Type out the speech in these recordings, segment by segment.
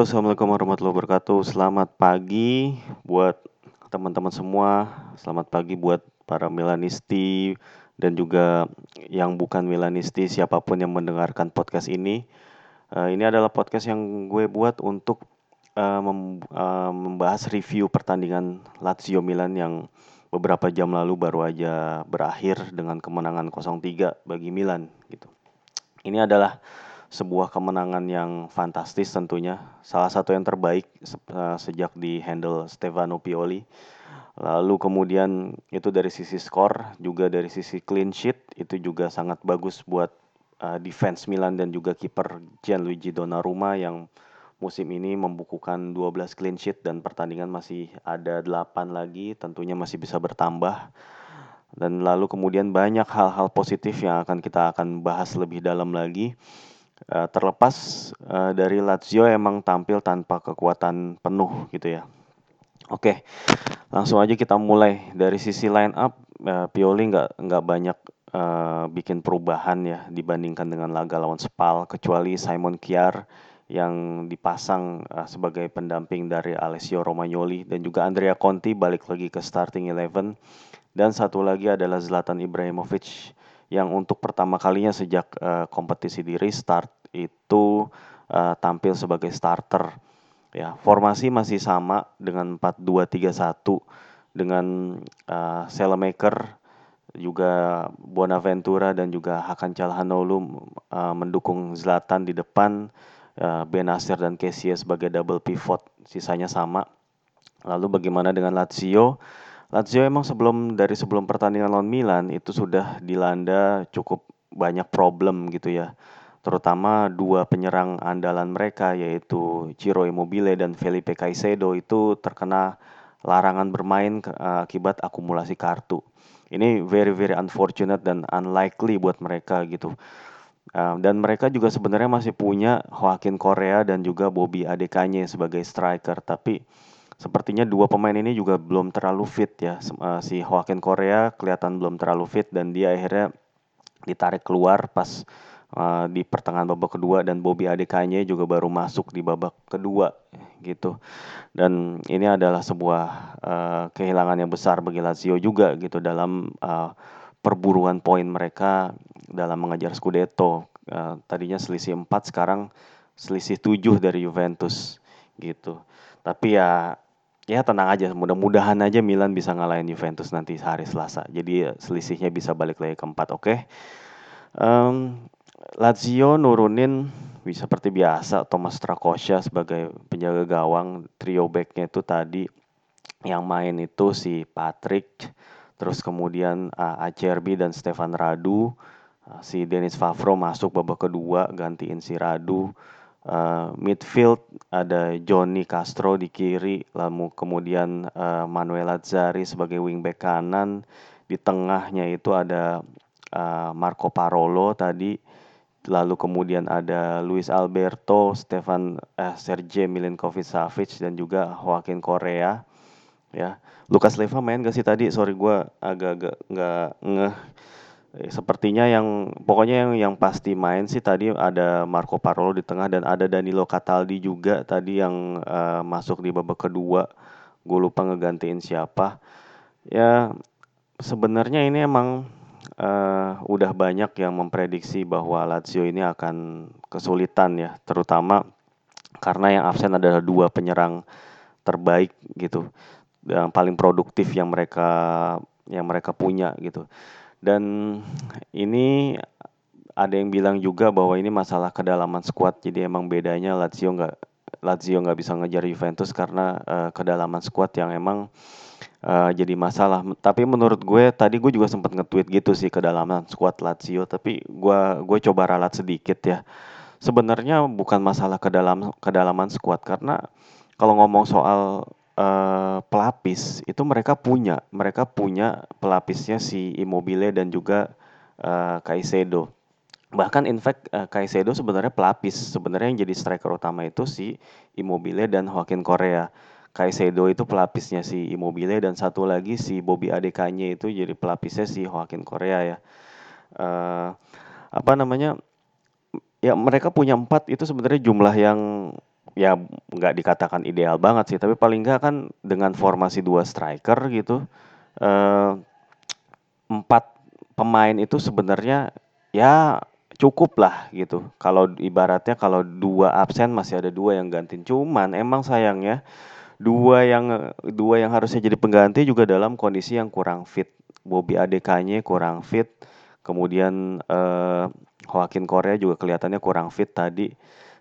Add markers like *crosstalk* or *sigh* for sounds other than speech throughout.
Halo, assalamualaikum warahmatullahi wabarakatuh. Selamat pagi buat teman-teman semua. Selamat pagi buat para Milanisti dan juga yang bukan Milanisti, siapa pun yang mendengarkan podcast ini. Uh, ini adalah podcast yang gue buat untuk uh, mem uh, membahas review pertandingan Lazio Milan yang beberapa jam lalu baru aja berakhir dengan kemenangan 0-3 bagi Milan gitu. Ini adalah sebuah kemenangan yang fantastis tentunya. Salah satu yang terbaik uh, sejak di handle Stefano Pioli. Lalu kemudian itu dari sisi skor, juga dari sisi clean sheet itu juga sangat bagus buat uh, defense Milan dan juga kiper Gianluigi Donnarumma yang musim ini membukukan 12 clean sheet dan pertandingan masih ada 8 lagi, tentunya masih bisa bertambah. Dan lalu kemudian banyak hal-hal positif yang akan kita akan bahas lebih dalam lagi. Uh, terlepas uh, dari Lazio emang tampil tanpa kekuatan penuh gitu ya. Oke, langsung aja kita mulai dari sisi line up. Uh, Pioli nggak nggak banyak bikin perubahan ya dibandingkan dengan laga lawan Spal, kecuali Simon Kiar yang dipasang sebagai pendamping dari Alessio Romagnoli dan juga Andrea Conti balik lagi ke starting eleven dan satu lagi adalah Zlatan Ibrahimovic yang untuk pertama kalinya sejak uh, kompetisi di restart itu uh, tampil sebagai starter. Ya, formasi masih sama dengan 4-2-3-1 dengan uh, Selemaker juga Bonaventura dan juga Hakan Calhanoglu uh, mendukung Zlatan di depan uh, Benasir dan Kessie sebagai double pivot sisanya sama. Lalu bagaimana dengan Lazio? Lazio emang sebelum dari sebelum pertandingan lawan Milan itu sudah dilanda cukup banyak problem gitu ya. Terutama dua penyerang andalan mereka yaitu Ciro Immobile dan Felipe Caicedo itu terkena larangan bermain uh, akibat akumulasi kartu. Ini very very unfortunate dan unlikely buat mereka gitu. Uh, dan mereka juga sebenarnya masih punya Joaquin Korea dan juga Bobby Adekanye sebagai striker, tapi sepertinya dua pemain ini juga belum terlalu fit ya. Uh, si Joaquin Korea kelihatan belum terlalu fit dan dia akhirnya ditarik keluar pas uh, di pertengahan babak kedua dan Bobby Adekanye juga baru masuk di babak kedua gitu. Dan ini adalah sebuah uh, kehilangan yang besar bagi Lazio juga gitu dalam perburuan poin mereka dalam mengejar Scudetto. Tadinya selisih 4 sekarang selisih 7 dari Juventus gitu. Tapi ya ya tenang aja, mudah-mudahan aja Milan bisa ngalahin Juventus nanti hari Selasa. Jadi selisihnya bisa balik lagi ke empat, oke? Okay? Um, Lazio nurunin bisa seperti biasa Thomas Strakosha sebagai penjaga gawang. Trio backnya itu tadi yang main itu si Patrick, terus kemudian uh, Acerbi dan Stefan Radu. Uh, si Denis Favro masuk babak kedua gantiin si Radu uh, midfield ada Johnny Castro di kiri, lalu kemudian uh, Manuel Lazzari sebagai wingback kanan, di tengahnya itu ada uh, Marco Parolo tadi, lalu kemudian ada Luis Alberto, Stefan eh, Sergej Milinkovic Savic dan juga Joaquin Korea. Ya, Lukas Leva main gak sih tadi? Sorry gue agak-agak nggak ngeh Eh, sepertinya yang pokoknya yang yang pasti main sih tadi ada Marco Parolo di tengah dan ada Danilo Cataldi juga tadi yang uh, masuk di babak kedua. Gue lupa ngegantiin siapa. Ya sebenarnya ini emang uh, udah banyak yang memprediksi bahwa Lazio ini akan kesulitan ya, terutama karena yang absen adalah dua penyerang terbaik gitu, yang paling produktif yang mereka yang mereka punya gitu. Dan ini ada yang bilang juga bahwa ini masalah kedalaman squad. Jadi emang bedanya Lazio nggak Lazio nggak bisa ngejar Juventus karena uh, kedalaman squad yang emang uh, jadi masalah. Tapi menurut gue tadi gue juga sempat nge-tweet gitu sih kedalaman squad Lazio. Tapi gue gue coba ralat sedikit ya. Sebenarnya bukan masalah ke dalam kedalaman squad karena kalau ngomong soal uh, pelapis itu mereka punya, mereka punya pelapisnya si Immobile dan juga uh, Caicedo. Bahkan in fact uh, Caicedo sebenarnya pelapis, sebenarnya yang jadi striker utama itu si Immobile dan Joaquin Korea. Caicedo itu pelapisnya si Immobile dan satu lagi si Bobby Adekanye itu jadi pelapisnya si Joaquin Korea ya. Uh, apa namanya? Ya mereka punya empat itu sebenarnya jumlah yang ya nggak dikatakan ideal banget sih, tapi paling nggak kan dengan formasi dua striker gitu, uh, empat pemain itu sebenarnya ya cukup lah gitu. Kalau ibaratnya kalau dua absen masih ada dua yang gantiin. Cuman emang sayangnya dua yang dua yang harusnya jadi pengganti juga dalam kondisi yang kurang fit. Bobby Adekanye kurang fit, kemudian uh, Joaquin Korea juga kelihatannya kurang fit tadi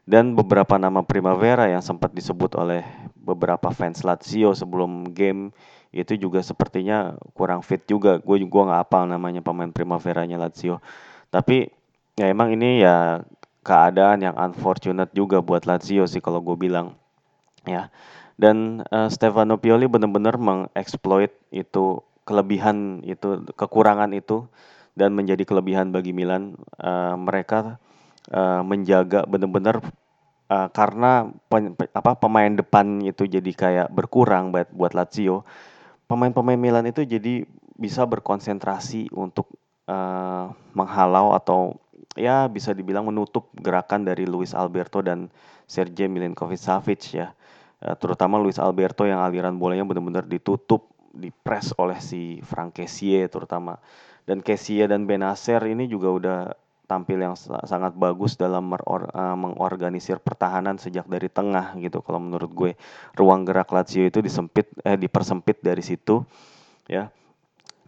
dan beberapa nama Primavera yang sempat disebut oleh beberapa fans Lazio sebelum game itu juga sepertinya kurang fit juga. Gue juga nggak apal namanya pemain Primaveranya Lazio. Tapi ya emang ini ya keadaan yang unfortunate juga buat Lazio sih kalau gue bilang ya dan uh, Stefano Pioli benar-benar mengeksploit itu kelebihan itu kekurangan itu dan menjadi kelebihan bagi Milan uh, mereka uh, menjaga benar-benar uh, karena pen, apa pemain depan itu jadi kayak berkurang buat buat Lazio pemain-pemain Milan itu jadi bisa berkonsentrasi untuk uh, menghalau atau ya bisa dibilang menutup gerakan dari Luis Alberto dan Sergej Milinkovic Savic ya uh, terutama Luis Alberto yang aliran bolanya benar-benar ditutup, dipres oleh si Frank Kessie terutama. Dan Kessie dan Benacer ini juga udah tampil yang sangat bagus dalam uh, mengorganisir pertahanan sejak dari tengah gitu. Kalau menurut gue ruang gerak Lazio itu disempit eh dipersempit dari situ ya.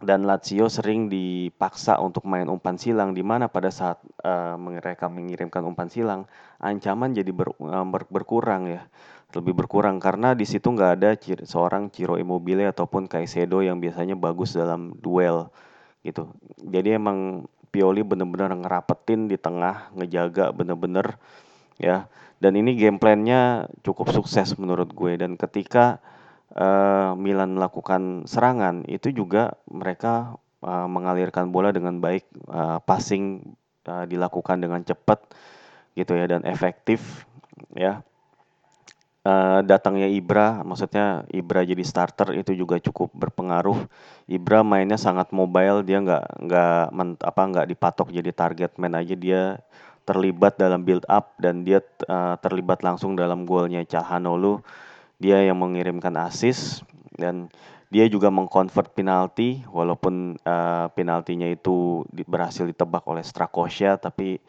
Dan Lazio sering dipaksa untuk main umpan silang di mana pada saat uh, mereka mengirimkan umpan silang ancaman jadi ber, uh, ber, berkurang ya. Lebih berkurang karena di situ nggak ada ciri, seorang Ciro Immobile ataupun Caicedo yang biasanya bagus dalam duel gitu. Jadi emang Pioli bener-bener ngerapetin di tengah, ngejaga bener-bener ya. Dan ini game plan-nya cukup sukses menurut gue dan ketika uh, Milan melakukan serangan itu juga mereka uh, mengalirkan bola dengan baik, uh, passing uh, dilakukan dengan cepat gitu ya dan efektif ya uh, datangnya Ibra, maksudnya Ibra jadi starter itu juga cukup berpengaruh. Ibra mainnya sangat mobile, dia nggak nggak apa nggak dipatok jadi target man aja dia terlibat dalam build up dan dia uh, terlibat langsung dalam golnya Calhanoglu. Dia yang mengirimkan assist dan dia juga mengkonvert penalti walaupun uh, penaltinya itu berhasil ditebak oleh Strakosha tapi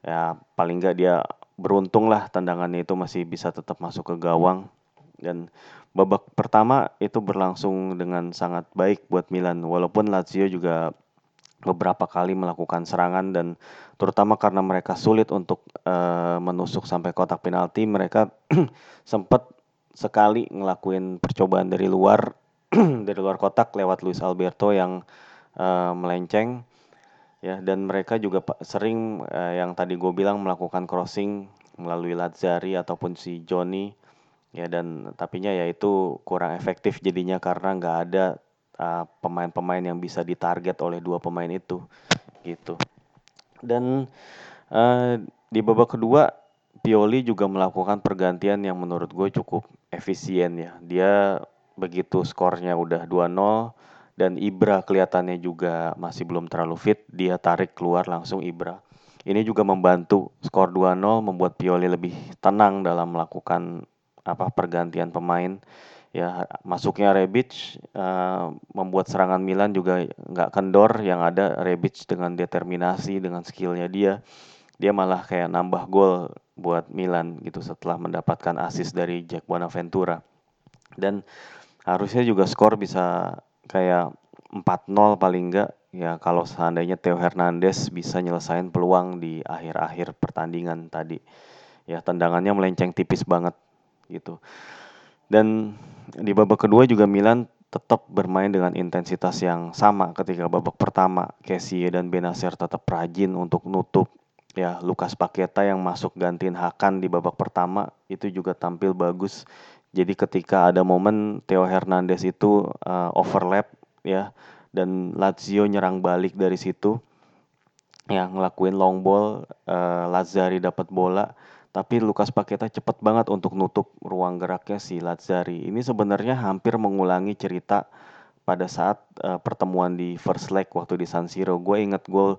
ya paling nggak dia beruntung lah tendangannya itu masih bisa tetap masuk ke gawang. Dan babak pertama itu berlangsung dengan sangat baik buat Milan. Walaupun Lazio juga beberapa kali melakukan serangan dan terutama karena mereka sulit untuk uh, menusuk sampai kotak penalti mereka *clears throat* sempat sekali ngelakuin percobaan dari luar *clears throat* dari luar kotak lewat Luis Alberto yang uh, melenceng ya dan mereka juga sering uh, yang tadi gue bilang melakukan crossing melalui Lazari ataupun si Johnny ya dan tapinya ya itu kurang efektif jadinya karena nggak ada pemain pemain-pemain yang bisa ditarget oleh dua pemain itu gitu. Dan uh, di babak kedua Pioli juga melakukan pergantian yang menurut gue cukup efisien ya. Dia begitu skornya udah 2-0 dan Ibra kelihatannya juga masih belum terlalu fit, dia tarik keluar langsung Ibra. Ini juga membantu skor 2-0 membuat Pioli lebih tenang dalam melakukan apa pergantian pemain. Ya masuknya Rebic uh, membuat serangan Milan juga nggak kendor yang ada Rebic dengan determinasi dengan skillnya dia dia malah kayak nambah gol buat Milan gitu setelah mendapatkan assist dari Jack Bonaventura dan harusnya juga skor bisa kayak 4-0 paling enggak ya kalau seandainya Theo Hernandez bisa nyelesain peluang di akhir-akhir pertandingan tadi. Ya tendangannya melenceng tipis banget gitu. Dan di babak kedua juga Milan tetap bermain dengan intensitas yang sama ketika babak pertama. Kessie dan Benacer tetap rajin untuk nutup ya Lukas Paketa yang masuk gantiin Hakan di babak pertama itu juga tampil bagus jadi ketika ada momen Theo Hernandez itu uh, overlap ya dan Lazio nyerang balik dari situ ya ngelakuin long ball uh, Lazzari dapat bola tapi Lukas Paketa cepet banget untuk nutup ruang geraknya si Lazzari. Ini sebenarnya hampir mengulangi cerita pada saat uh, pertemuan di first leg waktu di San Siro. Gue inget gol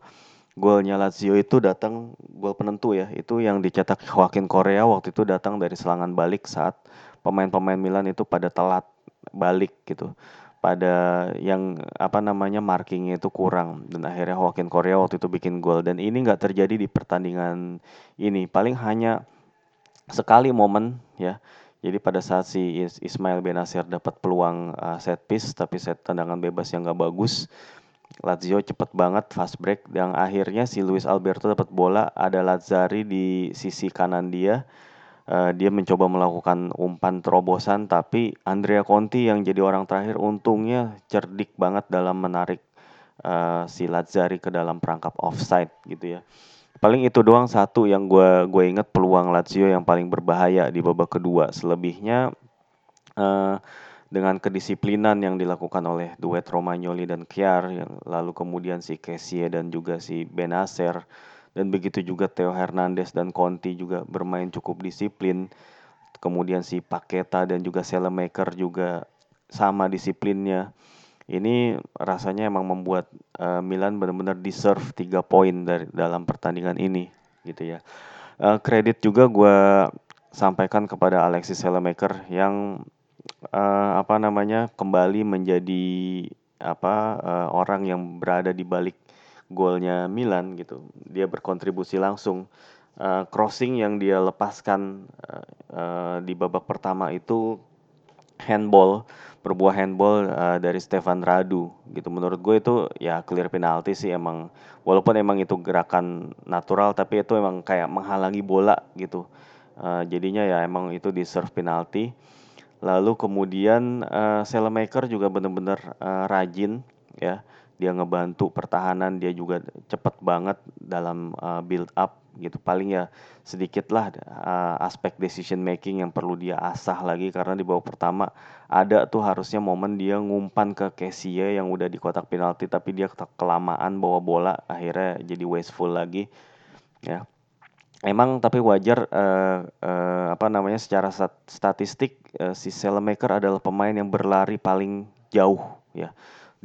golnya Lazio itu datang gol penentu ya, itu yang dicetak Joaquin Korea waktu itu datang dari serangan balik saat pemain-pemain Milan itu pada telat balik gitu. Pada yang apa namanya markingnya itu kurang dan akhirnya Joaquin Korea waktu itu bikin gol dan ini nggak terjadi di pertandingan ini. Paling hanya sekali momen ya. Jadi pada saat si Ismail Benasir dapat peluang uh, set piece tapi set tendangan bebas yang nggak bagus, Lazio cepet banget fast break dan akhirnya si Luis Alberto dapat bola ada Lazzari di sisi kanan dia uh, dia mencoba melakukan umpan terobosan tapi Andrea Conti yang jadi orang terakhir untungnya cerdik banget dalam menarik uh, si Lazzari ke dalam perangkap offside gitu ya. Paling itu doang satu yang gue gue inget peluang Lazio yang paling berbahaya di babak kedua. Selebihnya uh, dengan kedisiplinan yang dilakukan oleh duet Romagnoli dan Kiar yang lalu kemudian si Kessie dan juga si Benacer dan begitu juga Theo Hernandez dan Conti juga bermain cukup disiplin kemudian si Paketa dan juga Selemaker juga sama disiplinnya ini rasanya emang membuat uh, Milan benar-benar deserve tiga poin dari dalam pertandingan ini gitu ya. Uh, kredit juga gue sampaikan kepada Alexis Selemaker yang uh, apa namanya kembali menjadi apa uh, orang yang berada di balik golnya Milan gitu. Dia berkontribusi langsung. Uh, crossing yang dia lepaskan uh, uh, di babak pertama itu handball berbuah handball uh, dari Stefan Radu gitu menurut gue itu ya clear penalti sih emang walaupun emang itu gerakan natural tapi itu emang kayak menghalangi bola gitu uh, jadinya ya emang itu deserve penalti lalu kemudian uh, Selemaker juga benar-benar uh, rajin ya dia ngebantu pertahanan dia juga cepet banget dalam uh, build up gitu. Paling ya sedikit lah uh, aspek decision making yang perlu dia asah lagi. Karena di babak pertama ada tuh harusnya momen dia ngumpan ke Kessie yang udah di kotak penalti tapi dia kelamaan bawa bola akhirnya jadi wasteful lagi. Ya. Emang tapi wajar uh, uh, apa namanya secara stat statistik uh, si Selemaker adalah pemain yang berlari paling jauh ya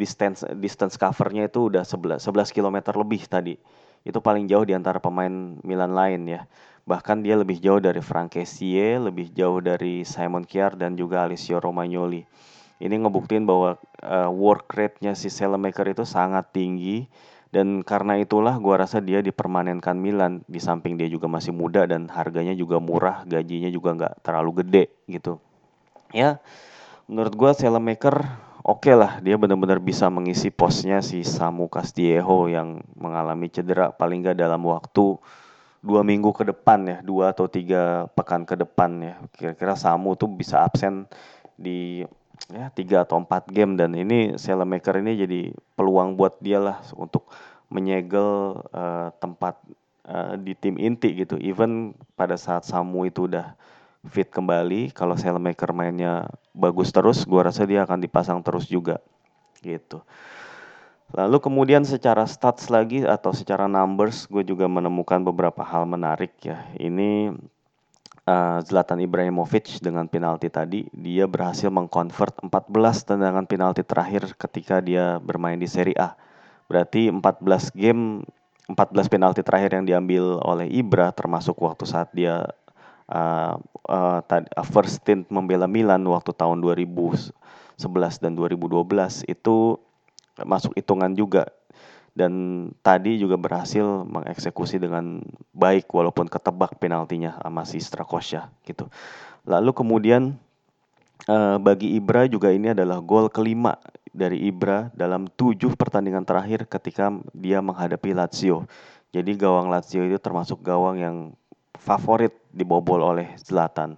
distance distance covernya itu udah 11 11 km lebih tadi itu paling jauh di antara pemain Milan lain ya. Bahkan dia lebih jauh dari Frank Kessie, lebih jauh dari Simon Kjaer dan juga Alessio Romagnoli. Ini ngebuktiin bahwa uh, work rate-nya si Selemaker itu sangat tinggi dan karena itulah gua rasa dia dipermanenkan Milan di samping dia juga masih muda dan harganya juga murah, gajinya juga nggak terlalu gede gitu. Ya, menurut gua Selemaker oke okay lah dia benar-benar bisa mengisi posnya si Samu Castillejo yang mengalami cedera paling nggak dalam waktu dua minggu ke depan ya dua atau tiga pekan ke depan ya. Kira-kira Samu tuh bisa absen di ya tiga atau empat game. Dan ini Selemaker ini jadi peluang buat dia lah untuk menyegel uh, tempat uh, di tim inti gitu. Even pada saat Samu itu udah fit kembali kalau Selemaker mainnya bagus terus gue rasa dia akan dipasang terus juga gitu. Lalu kemudian secara stats lagi atau secara numbers gue juga menemukan beberapa hal menarik ya. Ini uh, Zlatan Ibrahimovic dengan penalti tadi dia berhasil mengkonvert 14 tendangan penalti terakhir ketika dia bermain di Serie A. Berarti 14 game 14 penalti terakhir yang diambil oleh Ibra termasuk waktu saat dia uh, uh, first stint membela Milan waktu tahun 2011 dan 2012 itu masuk hitungan juga dan tadi juga berhasil mengeksekusi dengan baik walaupun ketebak penaltinya sama si Strakosha gitu. Lalu kemudian uh, bagi Ibra juga ini adalah gol kelima dari Ibra dalam tujuh pertandingan terakhir ketika dia menghadapi Lazio. Jadi gawang Lazio itu termasuk gawang yang favorit dibobol oleh Zlatan.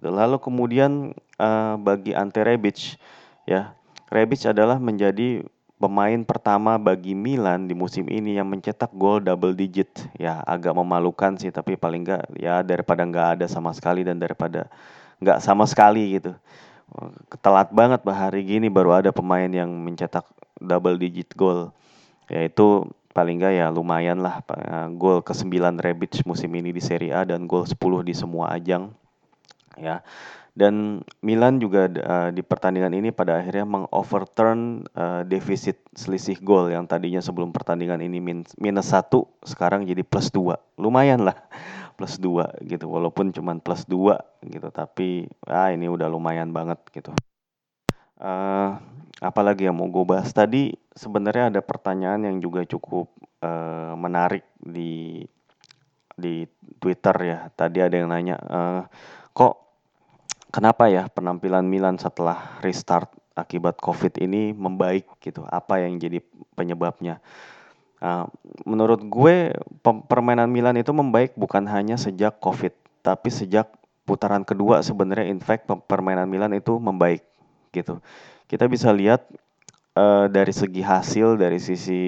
Lalu kemudian uh, bagi Ante Rebic ya, Rebic adalah menjadi pemain pertama bagi Milan di musim ini yang mencetak gol double digit. Ya, agak memalukan sih tapi paling enggak ya daripada enggak ada sama sekali dan daripada enggak sama sekali gitu. Telat banget bah hari gini baru ada pemain yang mencetak double digit gol. Yaitu paling enggak ya lumayan lah gol ke-9 Rebic musim ini di Serie A dan gol 10 di semua ajang. ya. Dan Milan juga uh, di pertandingan ini pada akhirnya mengoverturn uh, defisit selisih gol yang tadinya sebelum pertandingan ini min minus satu sekarang jadi plus dua lumayan lah *laughs* plus dua gitu walaupun cuma plus dua gitu tapi ah ini udah lumayan banget gitu uh, apalagi yang mau gue bahas tadi sebenarnya ada pertanyaan yang juga cukup uh, menarik di di Twitter ya tadi ada yang nanya uh, kok kenapa ya penampilan Milan setelah restart akibat COVID ini membaik gitu? Apa yang jadi penyebabnya? Uh, menurut gue permainan Milan itu membaik bukan hanya sejak COVID, tapi sejak putaran kedua sebenarnya in fact permainan Milan itu membaik gitu. Kita bisa lihat uh, dari segi hasil, dari sisi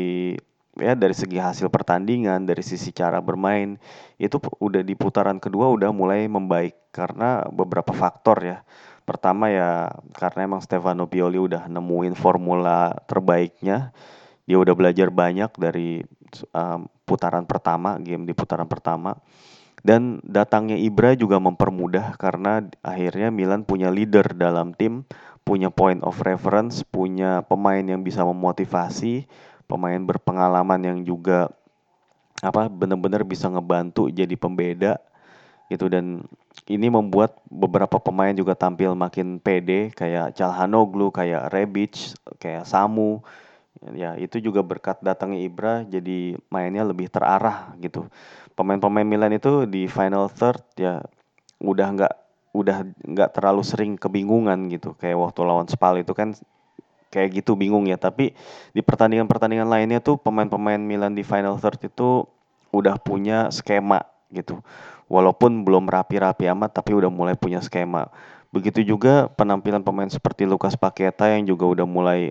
ya dari segi hasil pertandingan, dari sisi cara bermain itu udah di putaran kedua udah mulai membaik karena beberapa faktor ya. Pertama ya karena emang Stefano Pioli udah nemuin formula terbaiknya. Dia udah belajar banyak dari um, putaran pertama, game di putaran pertama. Dan datangnya Ibra juga mempermudah karena akhirnya Milan punya leader dalam tim, punya point of reference, punya pemain yang bisa memotivasi, pemain berpengalaman yang juga apa benar-benar bisa ngebantu jadi pembeda gitu dan ini membuat beberapa pemain juga tampil makin pede kayak Calhanoglu, kayak Rebic, kayak Samu. Ya, itu juga berkat datangnya Ibra jadi mainnya lebih terarah gitu. Pemain-pemain Milan itu di final third ya udah nggak udah nggak terlalu sering kebingungan gitu kayak waktu lawan Spal itu kan kayak gitu bingung ya. Tapi di pertandingan-pertandingan lainnya tuh pemain-pemain Milan di final third itu udah punya skema gitu. Walaupun belum rapi-rapi amat tapi udah mulai punya skema. Begitu juga penampilan pemain seperti Lukas Paketa yang juga udah mulai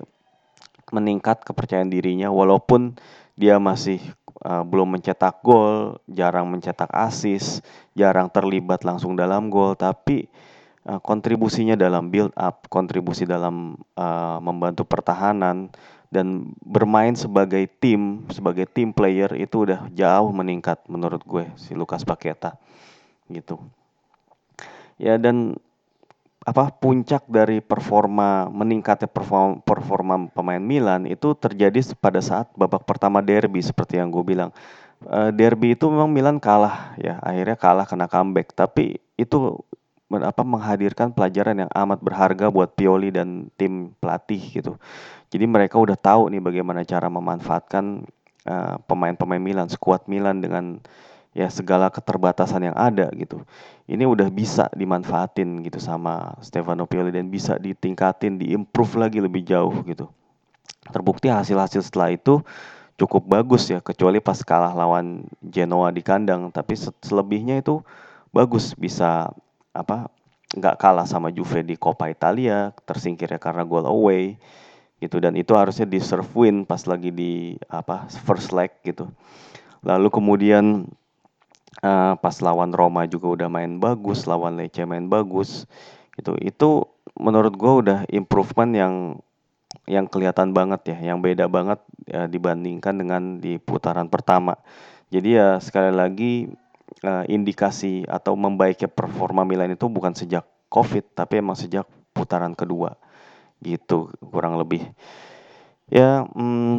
meningkat kepercayaan dirinya walaupun dia masih uh, belum mencetak gol, jarang mencetak assist, jarang terlibat langsung dalam gol, tapi uh, kontribusinya dalam build up, kontribusi dalam uh, membantu pertahanan dan bermain sebagai tim, sebagai tim player itu udah jauh meningkat menurut gue si Lukas Paketa gitu. Ya dan apa puncak dari performa meningkatnya performa, performa pemain Milan itu terjadi pada saat babak pertama derby seperti yang gue bilang. Uh, derby itu memang Milan kalah ya, akhirnya kalah kena comeback, tapi itu apa menghadirkan pelajaran yang amat berharga buat Pioli dan tim pelatih gitu. Jadi mereka udah tahu nih bagaimana cara memanfaatkan uh, pemain-pemain Milan, skuad Milan dengan ya segala keterbatasan yang ada gitu. Ini udah bisa dimanfaatin gitu sama Stefano Pioli dan bisa ditingkatin, diimprove lagi lebih jauh gitu. Terbukti hasil-hasil setelah itu cukup bagus ya, kecuali pas kalah lawan Genoa di kandang. Tapi selebihnya itu bagus, bisa apa nggak kalah sama Juve di Coppa Italia, tersingkir ya karena goal away gitu dan itu harusnya deserve win pas lagi di apa first leg gitu. Lalu kemudian uh, pas lawan Roma juga udah main bagus, lawan Lecce main bagus gitu. Itu menurut gue udah improvement yang yang kelihatan banget ya, yang beda banget ya, dibandingkan dengan di putaran pertama. Jadi ya sekali lagi uh, indikasi atau membaiknya performa Milan itu bukan sejak COVID, tapi emang sejak putaran kedua, gitu kurang lebih. Ya, hmm,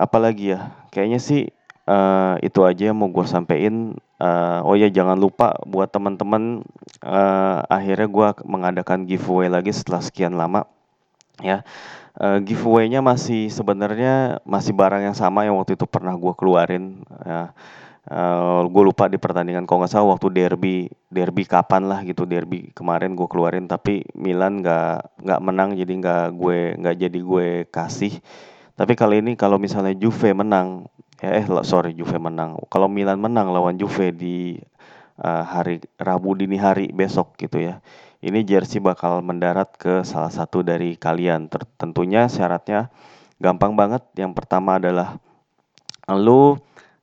apalagi ya, kayaknya sih uh, itu aja yang mau gue sampein. Uh, oh ya jangan lupa buat teman-teman, uh, akhirnya gue mengadakan giveaway lagi setelah sekian lama, ya. Uh, giveaway-nya masih sebenarnya masih barang yang sama yang waktu itu pernah gue keluarin, ya Uh, gue lupa di pertandingan kalau nggak salah waktu derby derby kapan lah gitu derby kemarin gue keluarin tapi Milan nggak nggak menang jadi nggak gue nggak jadi gue kasih tapi kali ini kalau misalnya Juve menang ya eh sorry Juve menang kalau Milan menang lawan Juve di uh, hari Rabu dini hari besok gitu ya ini jersey bakal mendarat ke salah satu dari kalian tentunya syaratnya gampang banget yang pertama adalah lu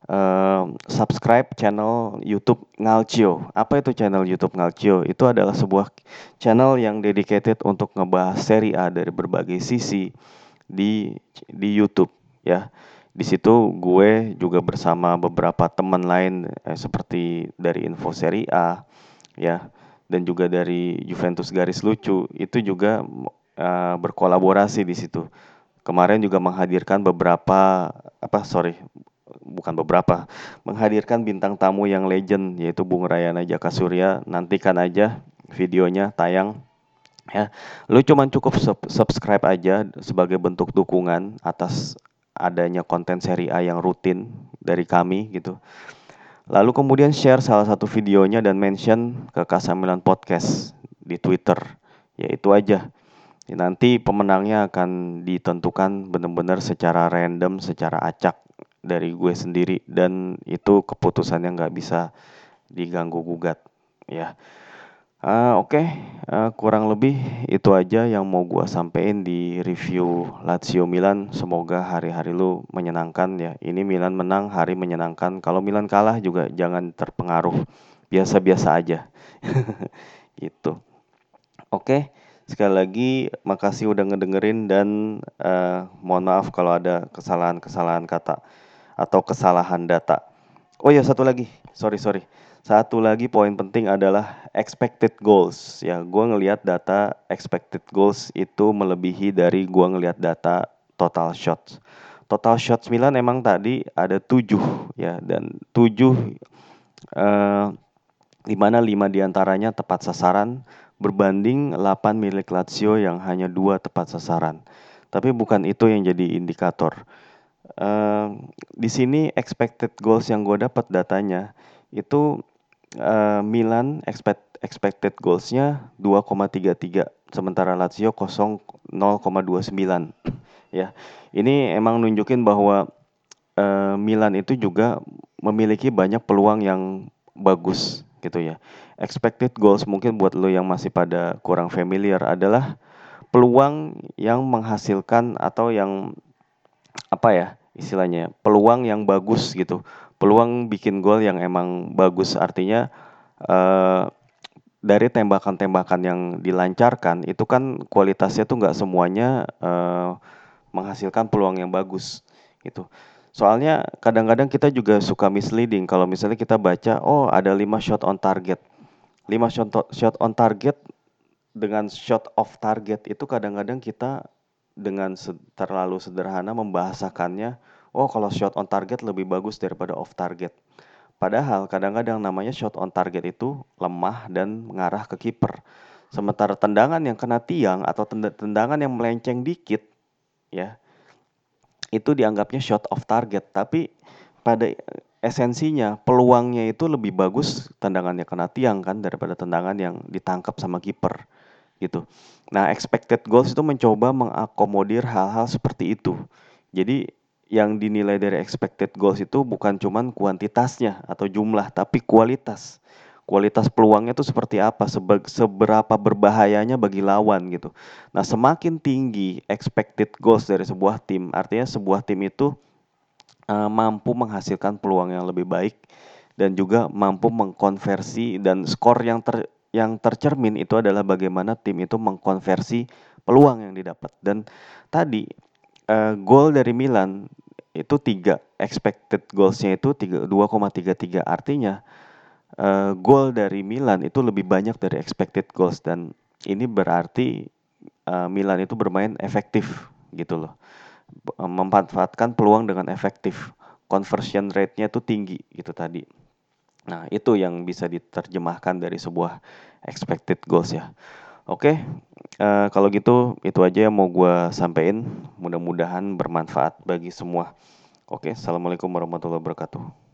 uh, subscribe channel YouTube Ngalcio. Apa itu channel YouTube Ngalcio? Itu adalah sebuah channel yang dedicated untuk ngebahas seri A dari berbagai sisi di di YouTube ya. Di situ gue juga bersama beberapa teman lain eh, seperti dari Info Seri A ya dan juga dari Juventus garis lucu itu juga uh, berkolaborasi di situ. Kemarin juga menghadirkan beberapa apa sorry bukan beberapa menghadirkan bintang tamu yang legend yaitu Bung Rayana Jaka Surya. Nantikan aja videonya tayang ya. Lu cuman cukup sub subscribe aja sebagai bentuk dukungan atas adanya konten seri A yang rutin dari kami gitu. Lalu kemudian share salah satu videonya dan mention ke Kasamilan Podcast di Twitter. Ya itu aja. Nanti pemenangnya akan ditentukan benar-benar secara random, secara acak dari gue sendiri dan itu keputusannya nggak bisa diganggu gugat ya. Uh, Oke, okay. uh, kurang lebih itu aja yang mau gue sampein di review Lazio Milan. Semoga hari-hari lu menyenangkan ya. Ini Milan menang, hari menyenangkan. Kalau Milan kalah juga jangan terpengaruh. Biasa-biasa aja. *laughs* gitu. Oke, okay. sekali lagi makasih udah ngedengerin dan uh, mohon maaf kalau ada kesalahan-kesalahan kata atau kesalahan data. Oh ya satu lagi, sorry sorry satu lagi poin penting adalah expected goals. Ya, gue ngelihat data expected goals itu melebihi dari gue ngelihat data total shots. Total shots Milan emang tadi ada tujuh ya dan tujuh eh, di mana lima di antaranya tepat sasaran berbanding 8 milik Lazio yang hanya dua tepat sasaran. Tapi bukan itu yang jadi indikator. Uh, di sini expected goals yang gue dapat datanya itu uh, Milan expect, expected goalsnya 2,33 sementara Lazio 0,29 ya ini emang nunjukin bahwa uh, Milan itu juga memiliki banyak peluang yang bagus gitu ya. Expected goals mungkin buat lo yang masih pada kurang familiar adalah peluang yang menghasilkan atau yang apa ya istilahnya peluang yang bagus gitu peluang bikin gol yang emang bagus artinya uh, dari tembakan-tembakan yang dilancarkan itu kan kualitasnya tuh nggak semuanya uh, menghasilkan peluang yang bagus gitu. Soalnya kadang-kadang kita juga suka misleading kalau misalnya kita baca oh ada 5 shot on target. 5 shot shot on target dengan shot off target itu kadang-kadang kita dengan terlalu sederhana membahasakannya oh kalau shot on target lebih bagus daripada off target. Padahal kadang-kadang namanya shot on target itu lemah dan mengarah ke kiper. Sementara tendangan yang kena tiang atau tendangan yang melenceng dikit ya itu dianggapnya shot off target, tapi pada esensinya peluangnya itu lebih bagus tendangannya kena tiang kan daripada tendangan yang ditangkap sama kiper gitu. Nah, expected goals itu mencoba mengakomodir hal-hal seperti itu. Jadi yang dinilai dari expected goals itu bukan cuman kuantitasnya atau jumlah, tapi kualitas. Kualitas peluangnya itu seperti apa, seberapa berbahayanya bagi lawan gitu. Nah, semakin tinggi expected goals dari sebuah tim, artinya sebuah tim itu uh, mampu menghasilkan peluang yang lebih baik dan juga mampu mengkonversi dan skor yang ter yang tercermin itu adalah bagaimana tim itu mengkonversi peluang yang didapat. Dan tadi uh, gol dari Milan itu tiga expected goalsnya itu 2,33 artinya uh, gol dari Milan itu lebih banyak dari expected goals. Dan ini berarti uh, Milan itu bermain efektif gitu loh. Memanfaatkan peluang dengan efektif. Conversion rate-nya itu tinggi gitu tadi. Nah itu yang bisa diterjemahkan dari sebuah expected goals ya Oke, uh, kalau gitu itu aja yang mau gue sampein. Mudah-mudahan bermanfaat bagi semua. Oke, assalamualaikum warahmatullahi wabarakatuh.